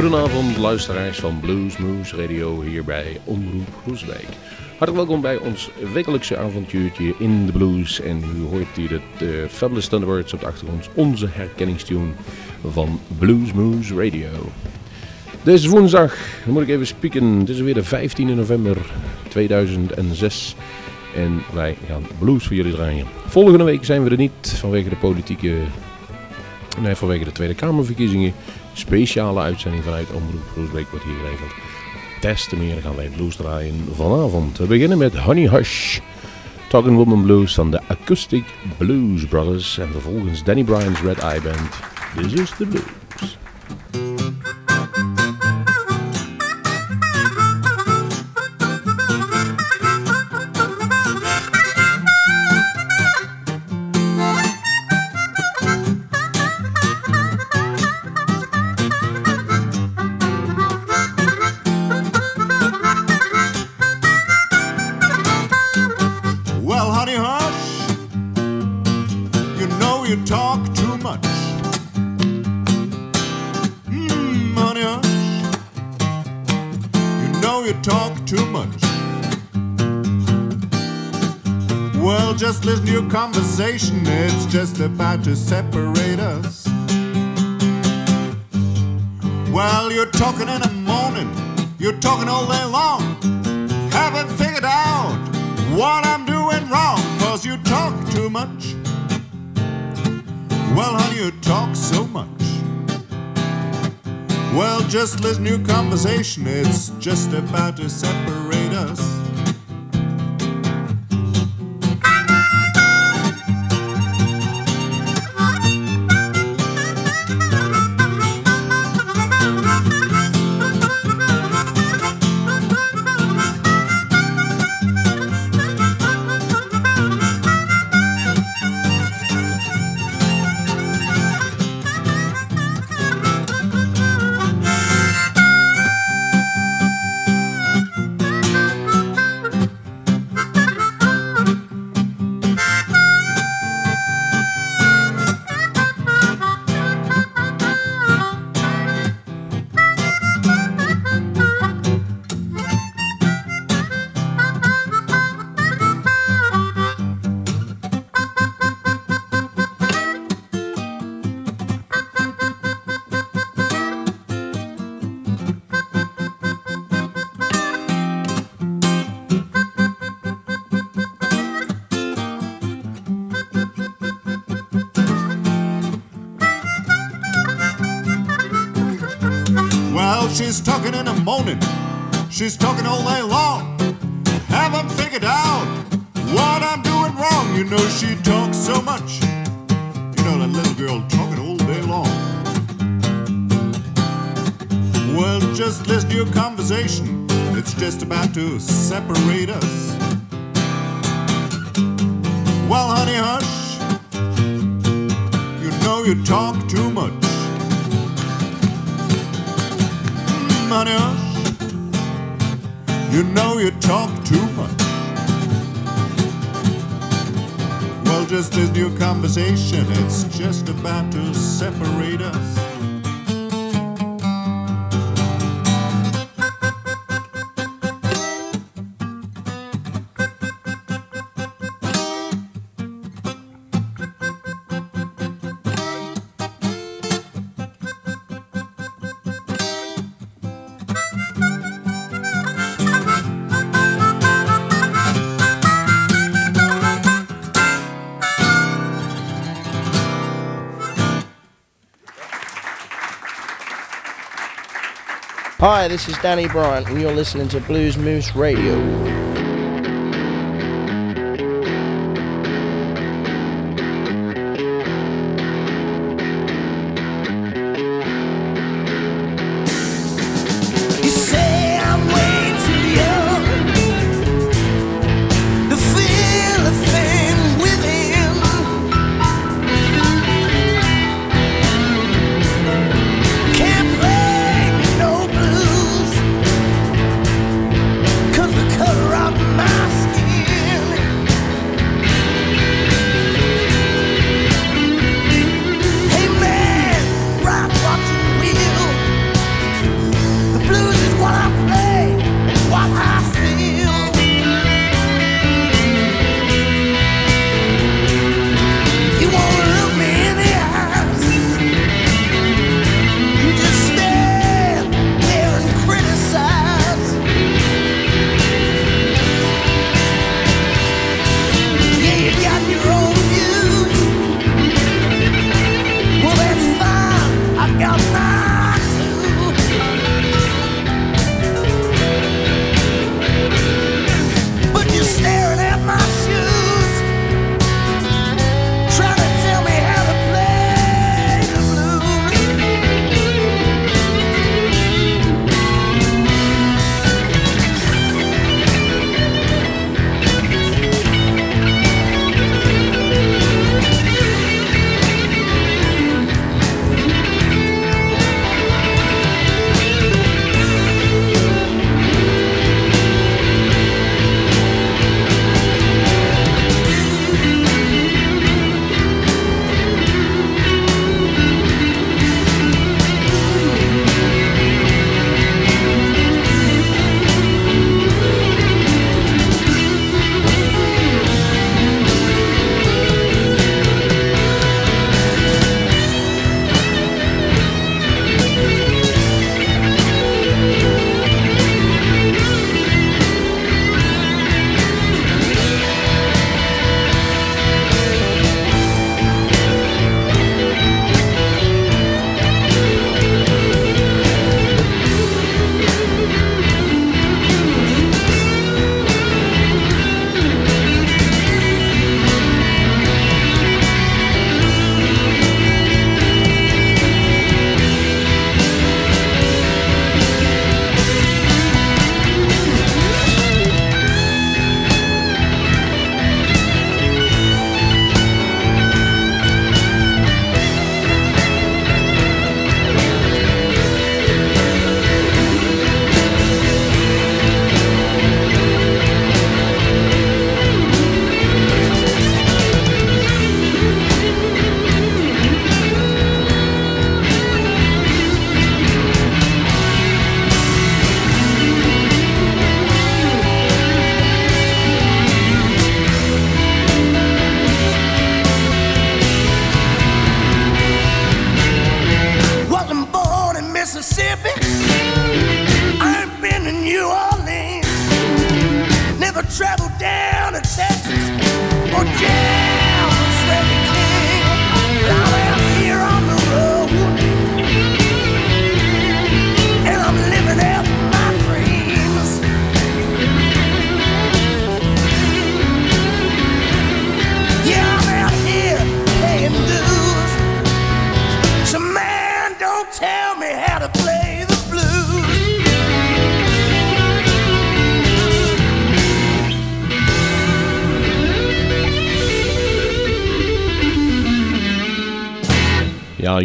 Goedenavond luisteraars van Blues Moose Radio hier bij Omroep Groesbeek. Hartelijk welkom bij ons wekelijkse avontuurtje in de blues. En u hoort hier de, de Fabulous Thunderbirds op de achtergrond, onze herkenningstune van Blues Moose Radio. Deze woensdag, dan moet ik even spieken, het is weer de 15 november 2006. En wij gaan blues voor jullie draaien. Volgende week zijn we er niet vanwege de politieke... Nee, vanwege de Tweede Kamerverkiezingen. Speciale uitzending vanuit Omroep Groesbeek wordt hier geregeld. Des te meer gaan wij blues draaien vanavond. We beginnen met Honey Hush. Talking Woman Blues van de Acoustic Blues Brothers. En vervolgens Danny Bryan's Red Eye Band. This is the Blues. Conversation. It's just about to separate us. Well, you're talking in the morning. You're talking all day long. Haven't figured out what I'm doing wrong, cause you talk too much. Well, honey, you talk so much. Well, just listen to your conversation, it's just about to separate us. The morning. She's talking all day long. Haven't figured out what I'm doing wrong. You know she talks so much. You know that little girl talking all day long. Well, just listen to your conversation. It's just about to separate us. Well, honey, hush. You know you talk too much. Money. You know you talk too much. Well, just as your conversation, it's just about to separate us. Hi, this is Danny Bryant, and you're listening to Blues Moose Radio.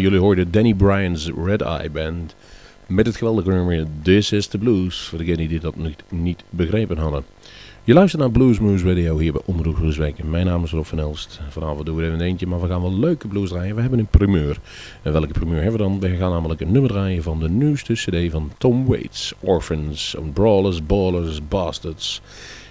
Jullie hoorden Danny Bryan's Red Eye Band met het geweldige nummer This is the Blues, voor degenen die dat niet, niet begrepen hadden. Je luistert naar Blues Moose Radio hier bij Omroep Groeswijk. Mijn naam is Rob van Elst. Vanavond doen we er even eentje, maar we gaan wel leuke blues draaien. We hebben een primeur. En welke primeur hebben we dan? We gaan namelijk een nummer draaien van de nieuwste cd van Tom Waits. Orphans, Brawlers, Ballers, Bastards.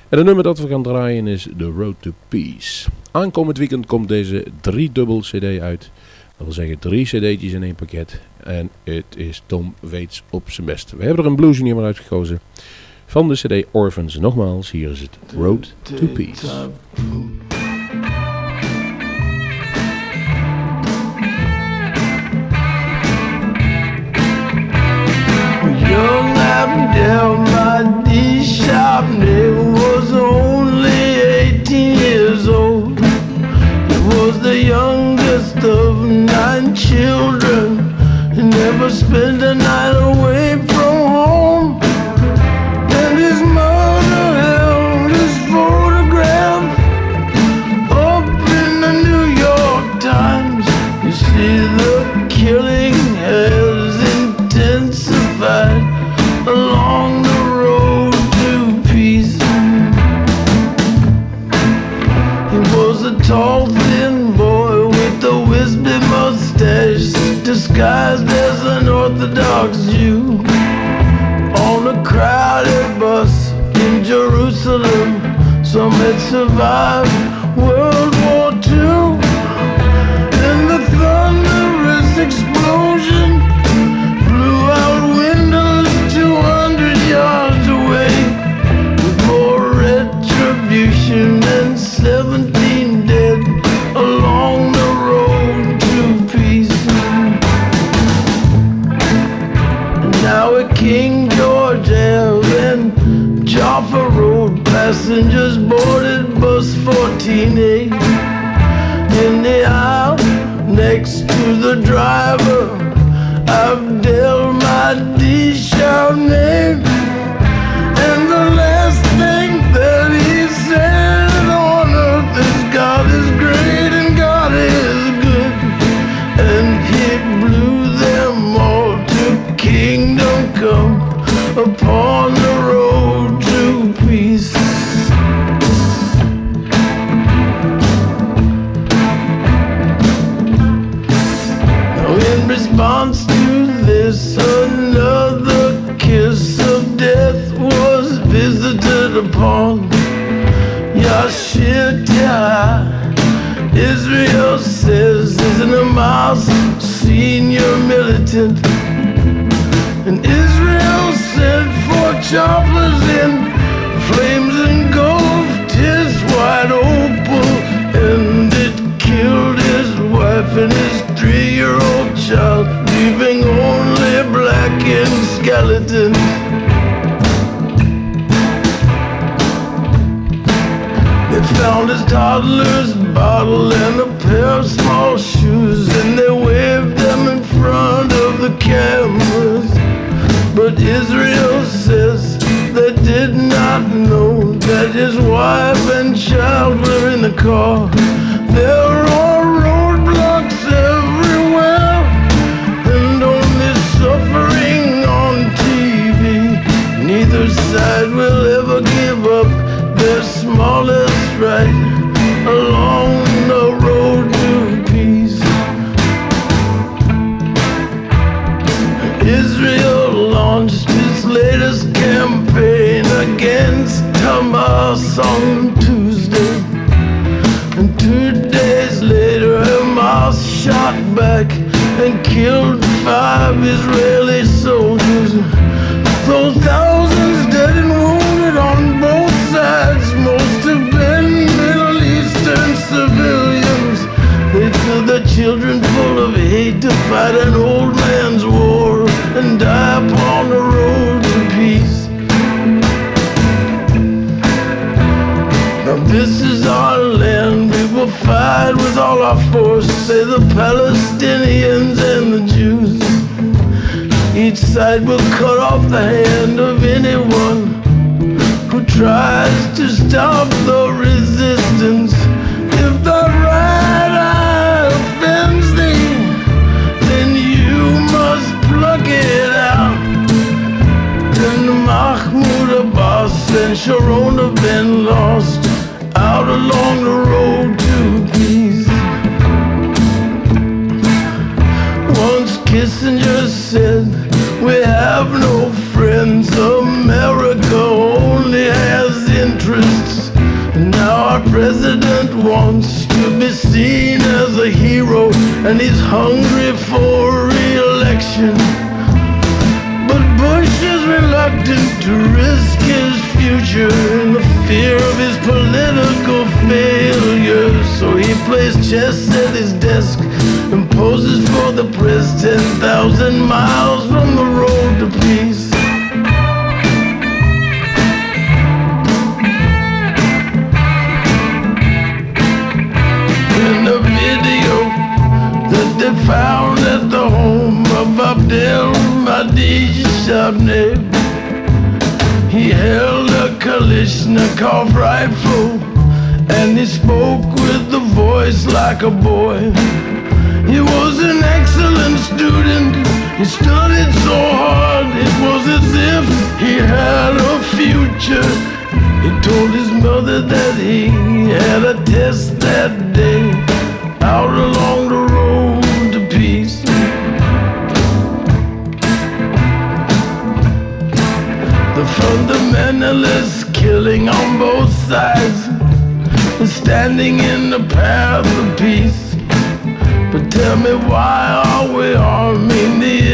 En het nummer dat we gaan draaien is The Road to Peace. Aankomend weekend komt deze driedubbel cd uit. Dat wil zeggen drie cd'tjes in één pakket. En het is Tom Waits op zijn best. We hebben er een blues nummer uitgekozen van de cd Orphans. Nogmaals, hier is het Road to Peace. Mahdi Shabni spent Jerusalem, some had survived Road, passengers boarded bus 14A in the aisle next to the driver. Upon Yashir Israel says is an Hamas senior militant. And Israel sent for choppers in flames and engulfed his white Opel. And it killed his wife and his three-year-old child, leaving only a blackened skeletons. Found his toddler's bottle and a pair of small shoes, and they waved them in front of the cameras. But Israel says they did not know that his wife and child were in the car. There are roadblocks everywhere, and only suffering on TV. Neither side Hamas on Tuesday. And two days later, Hamas shot back and killed five Israeli soldiers Those thousands dead and wounded on both sides, most have been Middle Eastern civilians. They fill their children full of hate to fight an old man's war and die upon the road our land, we will fight with all our force, say the Palestinians and the Jews. Each side will cut off the hand of anyone who tries to stop the resistance. If the right eye offends thee, then you must pluck it out. And Mahmoud Abbas and Sharon have been lost out along the road to peace. Once Kissinger said, We have no friends, America only has interests. Now our president wants to be seen as a hero and he's hungry for re-election. But Bush is reluctant to risk his future in the fear of his political failure. So he plays chess at his desk and poses for the press 10,000 miles from the road to peace. In the video that they found at the home of Abdel Mahdi Shabneh. He held a Kalashnikov rifle and he spoke with a voice like a boy. He was an excellent student, he studied so hard, it was as if he had a future. He told his mother that he had a test that day out along the road to peace. The fundamentalists killing on both sides, standing in the path of peace. But tell me why are we arming the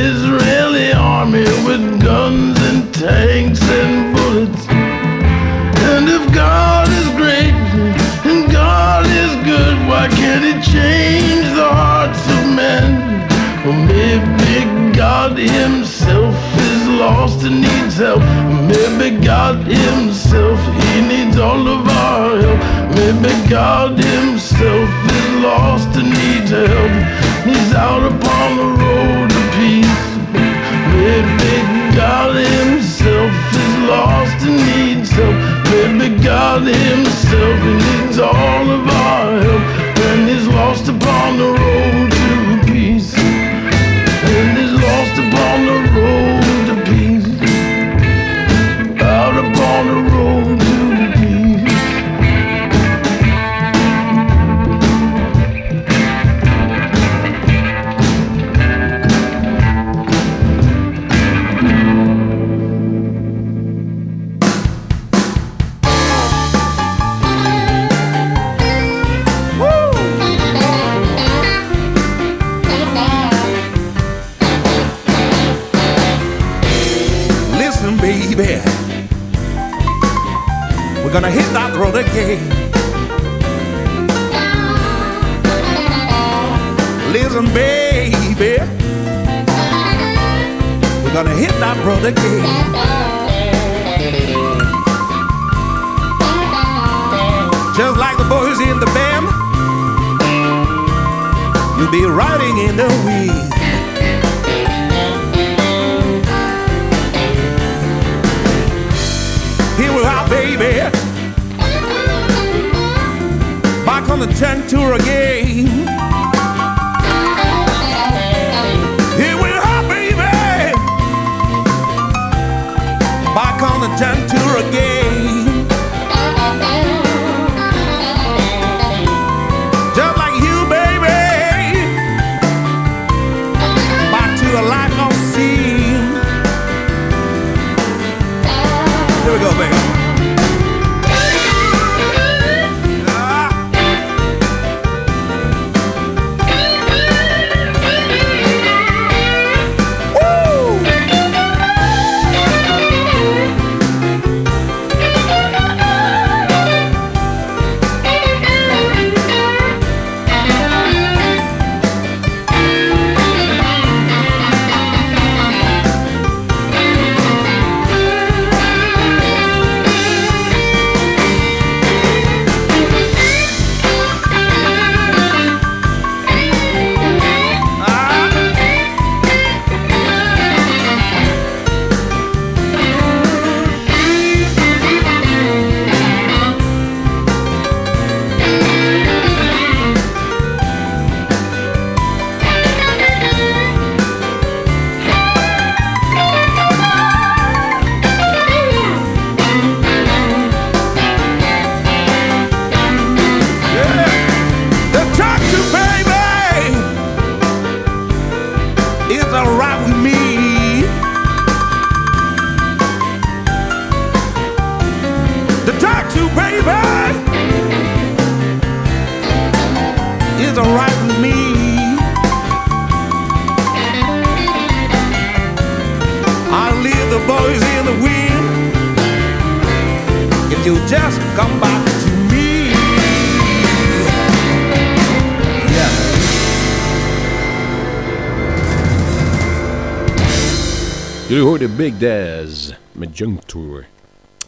Jullie hoorden Big Daz met Junk Tour.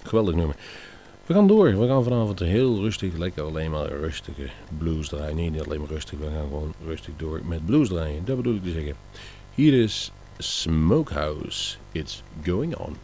Geweldig nummer. We gaan door. We gaan vanavond heel rustig, lekker alleen maar rustige blues draaien. Nee, niet alleen maar rustig. We gaan gewoon rustig door met blues draaien. Dat bedoel ik te zeggen. Hier is Smokehouse. It's going on.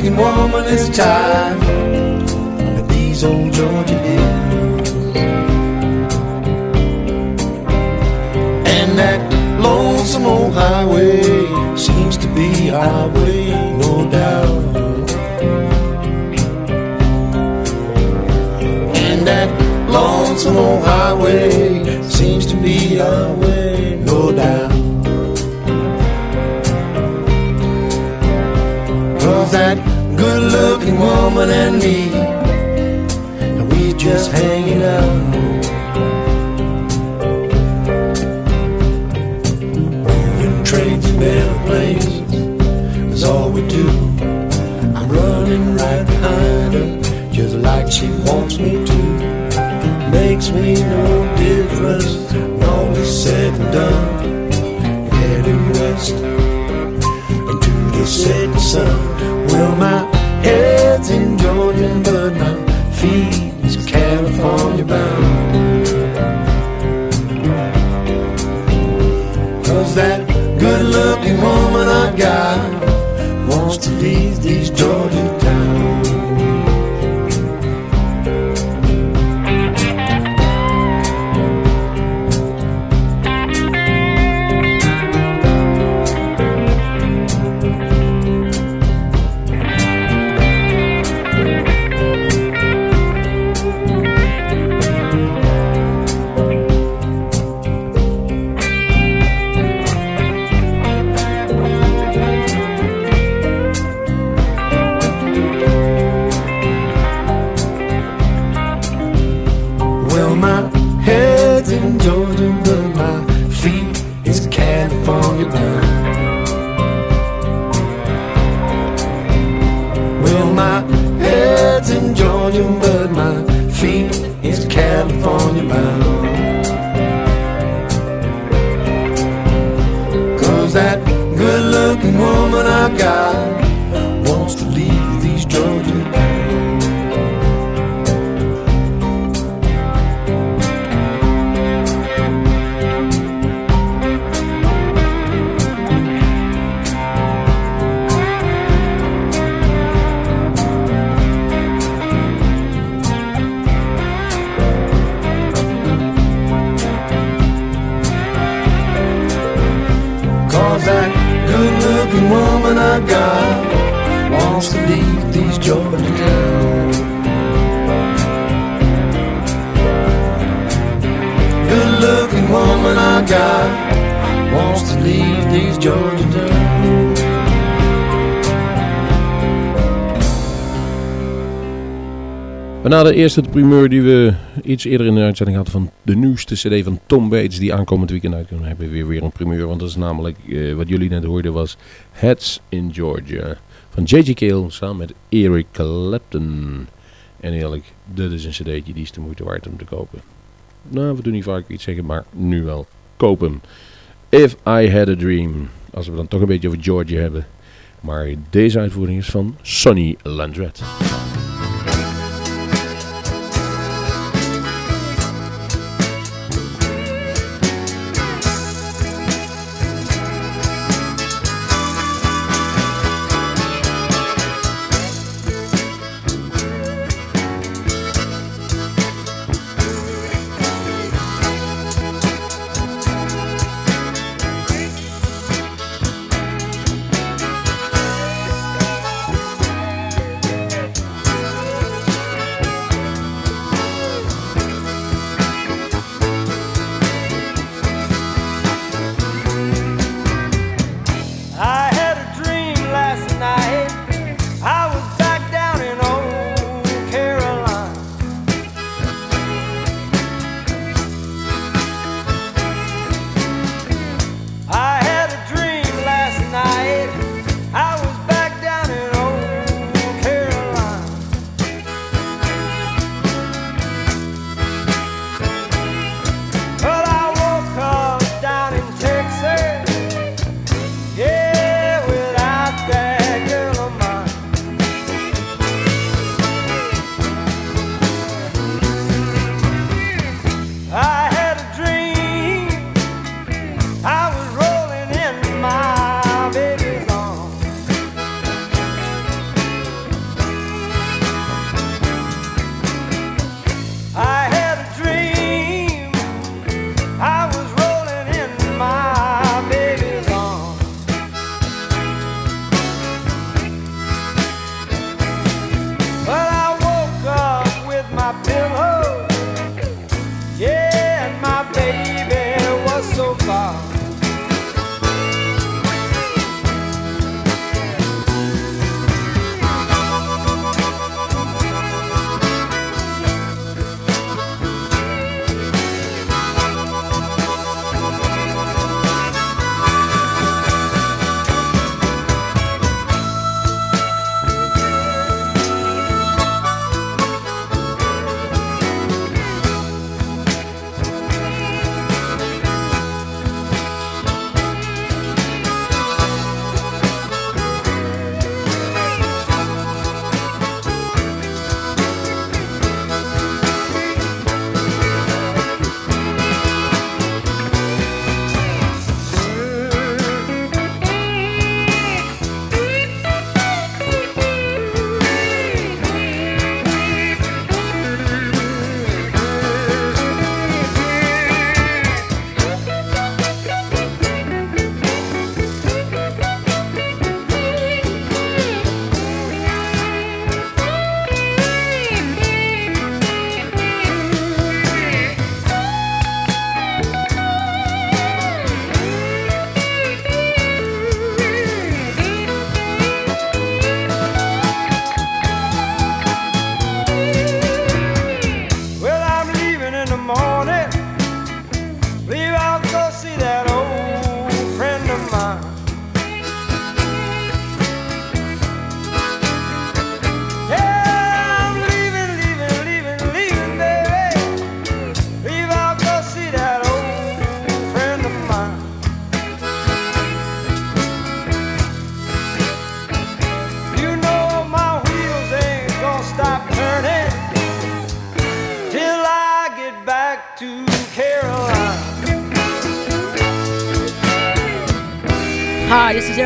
Looking woman is tired of these old Georgia hills. And that lonesome old highway seems to be our way, no doubt. And that lonesome old highway seems to be our way, no doubt. That good looking woman and me, and we just hanging out. Moving trains and airplanes is all we do. I'm running right behind her, just like she wants me to. Makes me no difference when all is said and done. Heading west into the setting sun. To leave these Georgia in We eerst de primeur die we iets eerder in de uitzending hadden van de nieuwste cd van Tom Bates die aankomend weekend uit kunnen hebben. Weer weer een primeur, want dat is namelijk eh, wat jullie net hoorden was Heads in Georgia van J.J. Cale samen met Eric Clapton. En eerlijk, dit is een cd'tje die is de moeite waard om te kopen. Nou, we doen niet vaak iets zeggen, maar nu wel. Koop hem. If I Had a Dream. Als we dan toch een beetje over Georgia hebben. Maar deze uitvoering is van Sonny Landret.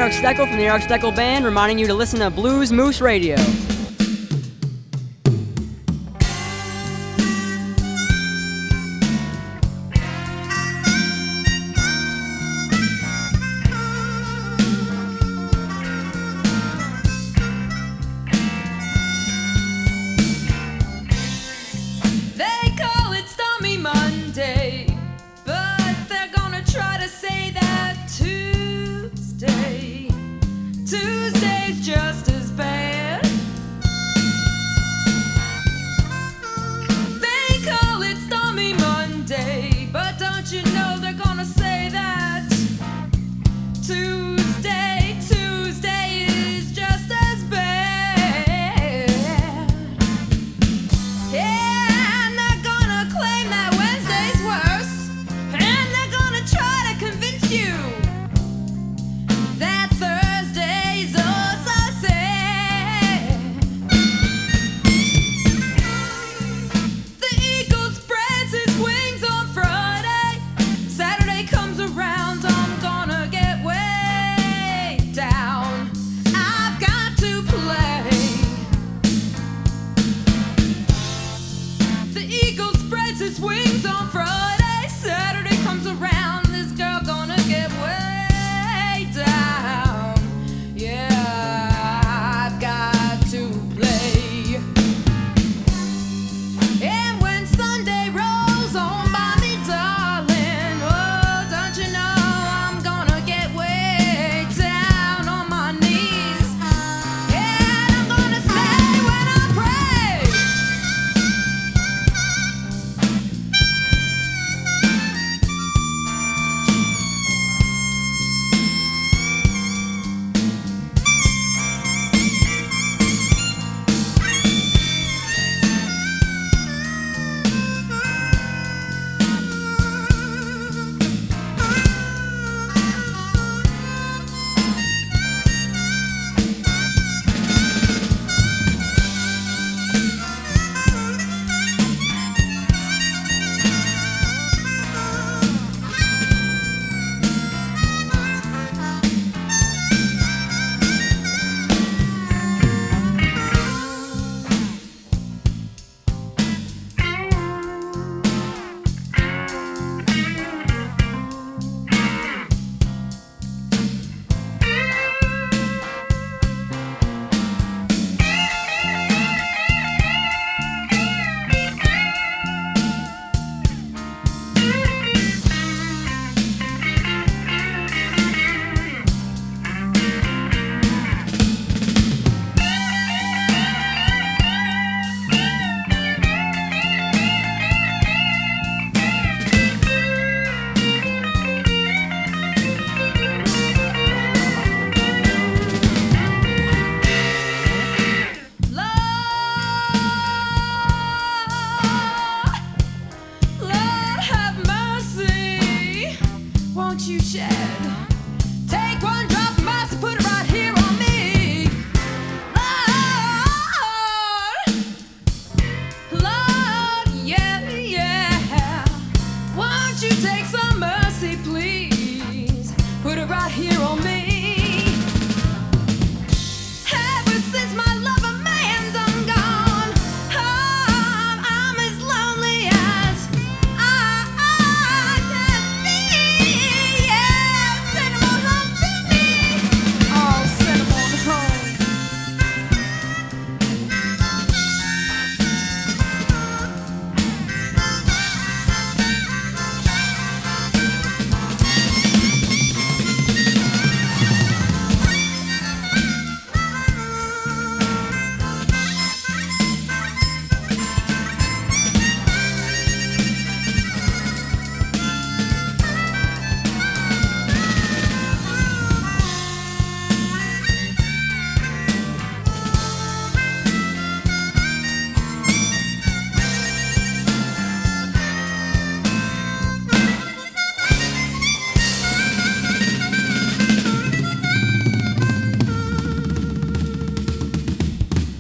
Eric Steckel from the Eric Steckel Band, reminding you to listen to Blues Moose Radio.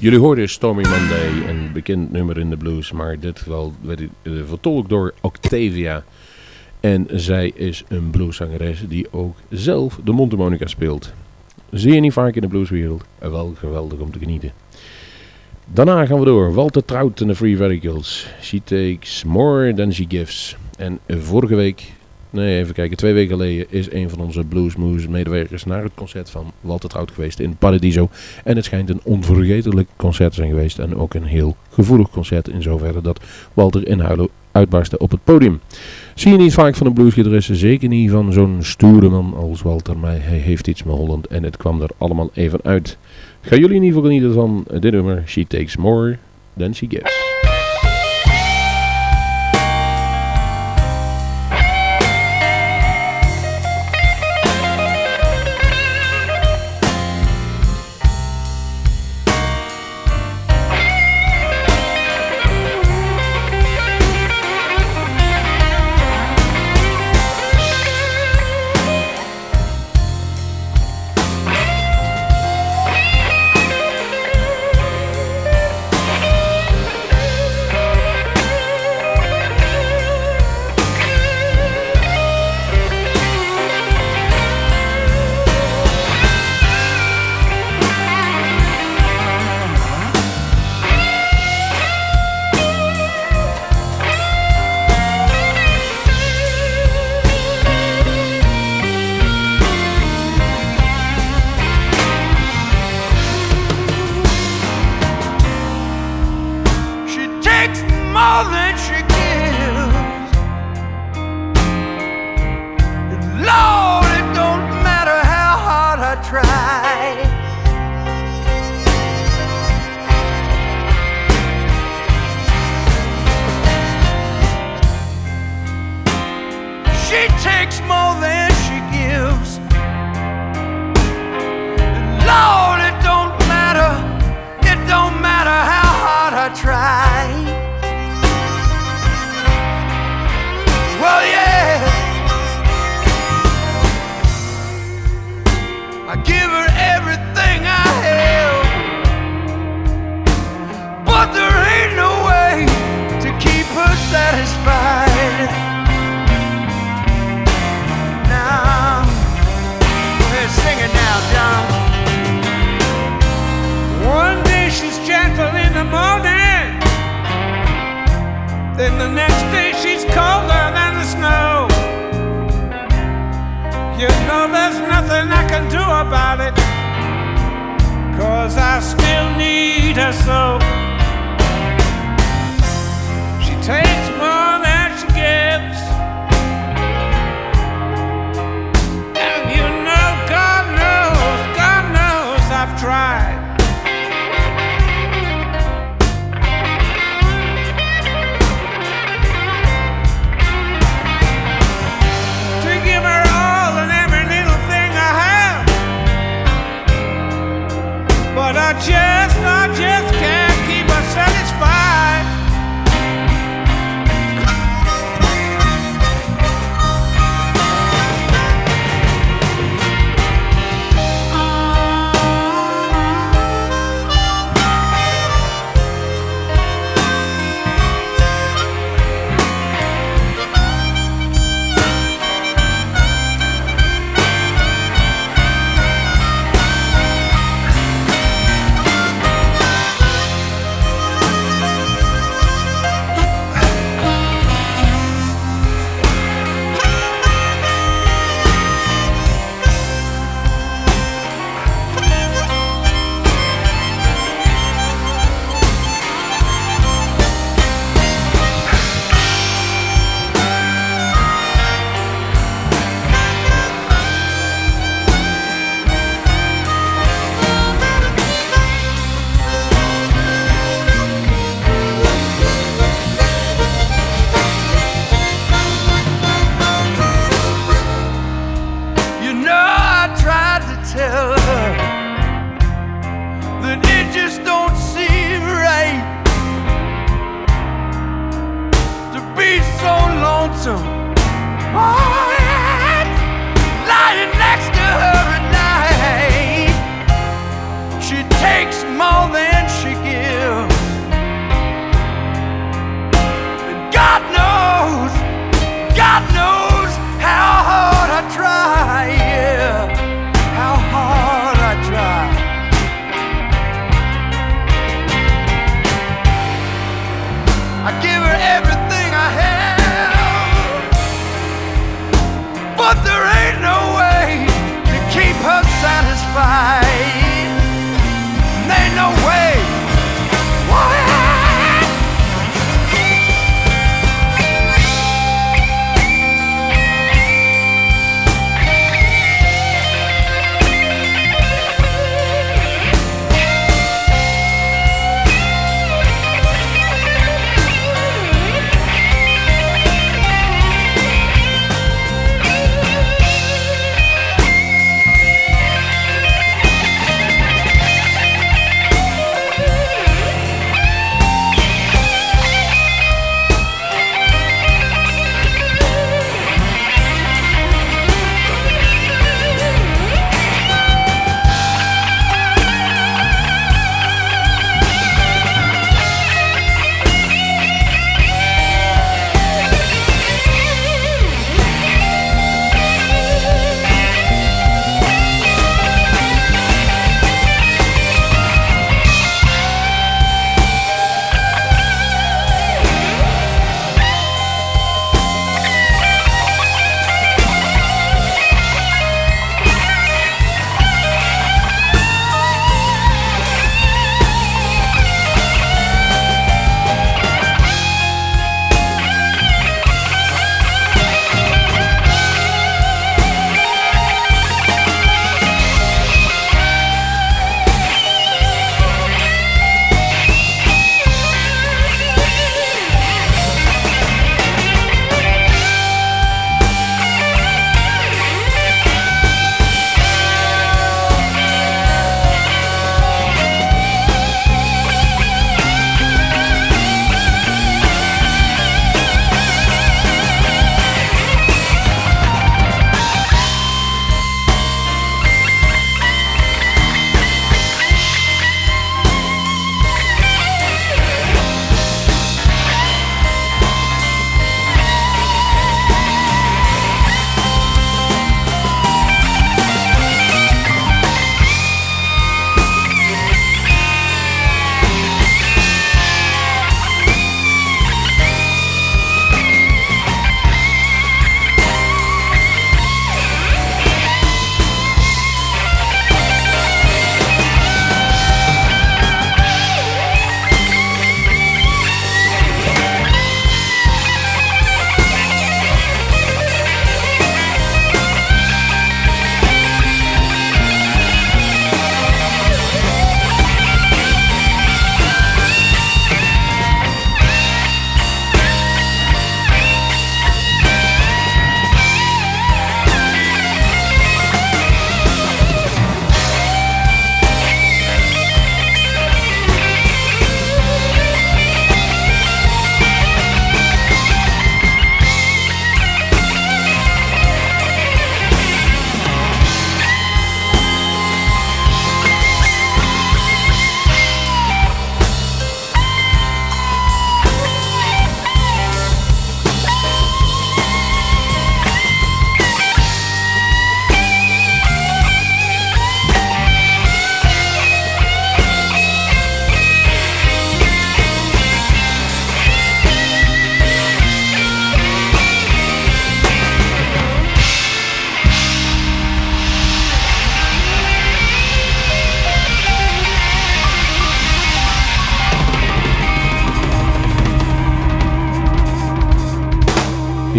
Jullie hoorden Stormy Monday, een bekend nummer in de blues, maar dit geval werd eh, vertolkt door Octavia. En zij is een blueszangeres die ook zelf de mondharmonica speelt. Zie je niet vaak in de blueswereld, en wel geweldig om te genieten. Daarna gaan we door. Walter Trout en de Free Radicals. She takes more than she gives. En eh, vorige week, nee even kijken, twee weken geleden is een van onze Bluesmoose medewerkers naar het concert van Walter Trout geweest in Paradiso. En het schijnt een onvergetelijk concert te zijn geweest en ook een heel gevoelig concert in zoverre dat Walter in huilen uitbarstte op het podium. Zie je niet vaak van een bluesgitarist, zeker niet van zo'n stoere man als Walter, maar hij heeft iets met Holland en het kwam er allemaal even uit. Gaan jullie in ieder geval genieten van dit nummer, She Takes More Than She Gives. But I just, I just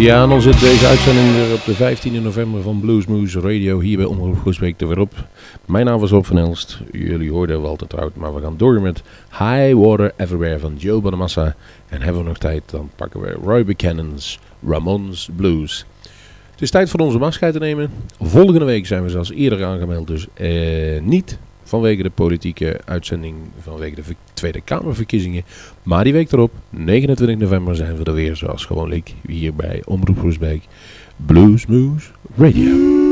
Ja, dan zit deze uitzending er op de 15 november van Bluesmoose Radio hier bij Omroep Groesbeek er weer op. Mijn naam is Rob van Elst. Jullie hoorden wel te trouwd, maar we gaan door met High Water Everywhere van Joe Bonamassa. En hebben we nog tijd, dan pakken we Roy Buchanan's Ramones Blues. Het is tijd voor onze afscheid te nemen. Volgende week zijn we zoals eerder aangemeld, dus eh, niet vanwege de politieke uitzending, vanwege de Tweede Kamerverkiezingen. Maar die week erop, 29 november, zijn we er weer zoals gewoonlijk hier bij Omroep Roesbeek. Bluesmoose Radio.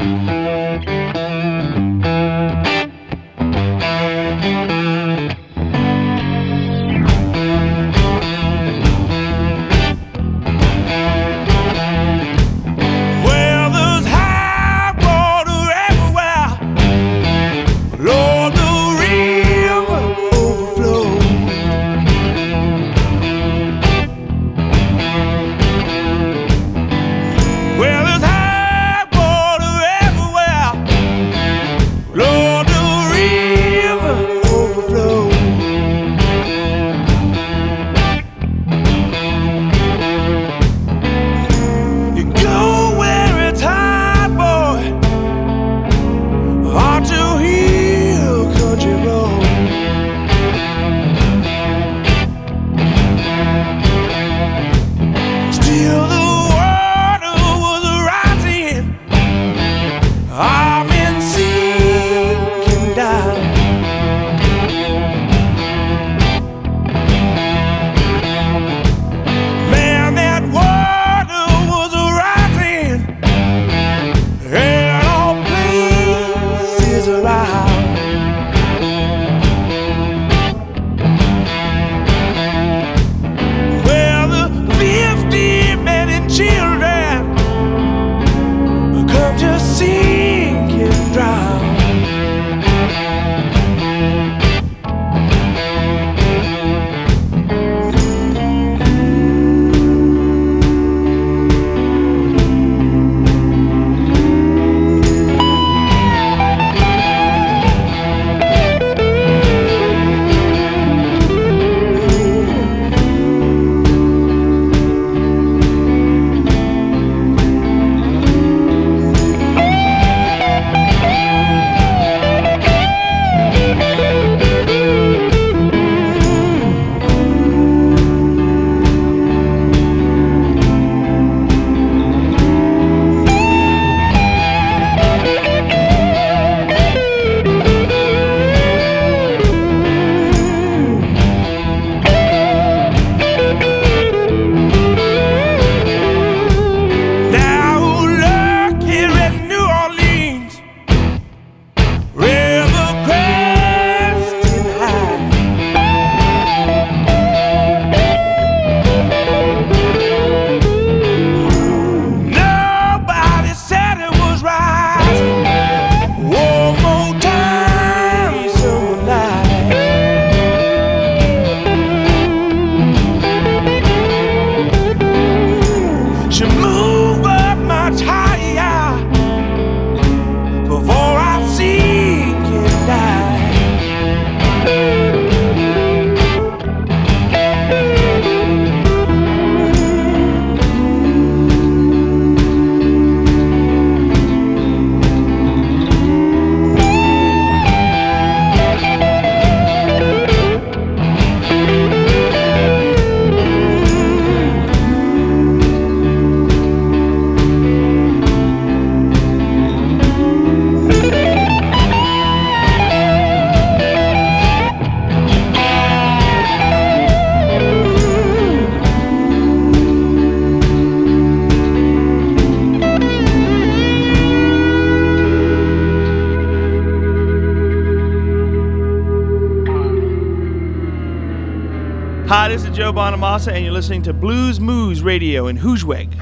Well, And you're listening to Blues Moose Radio in Groesbeek.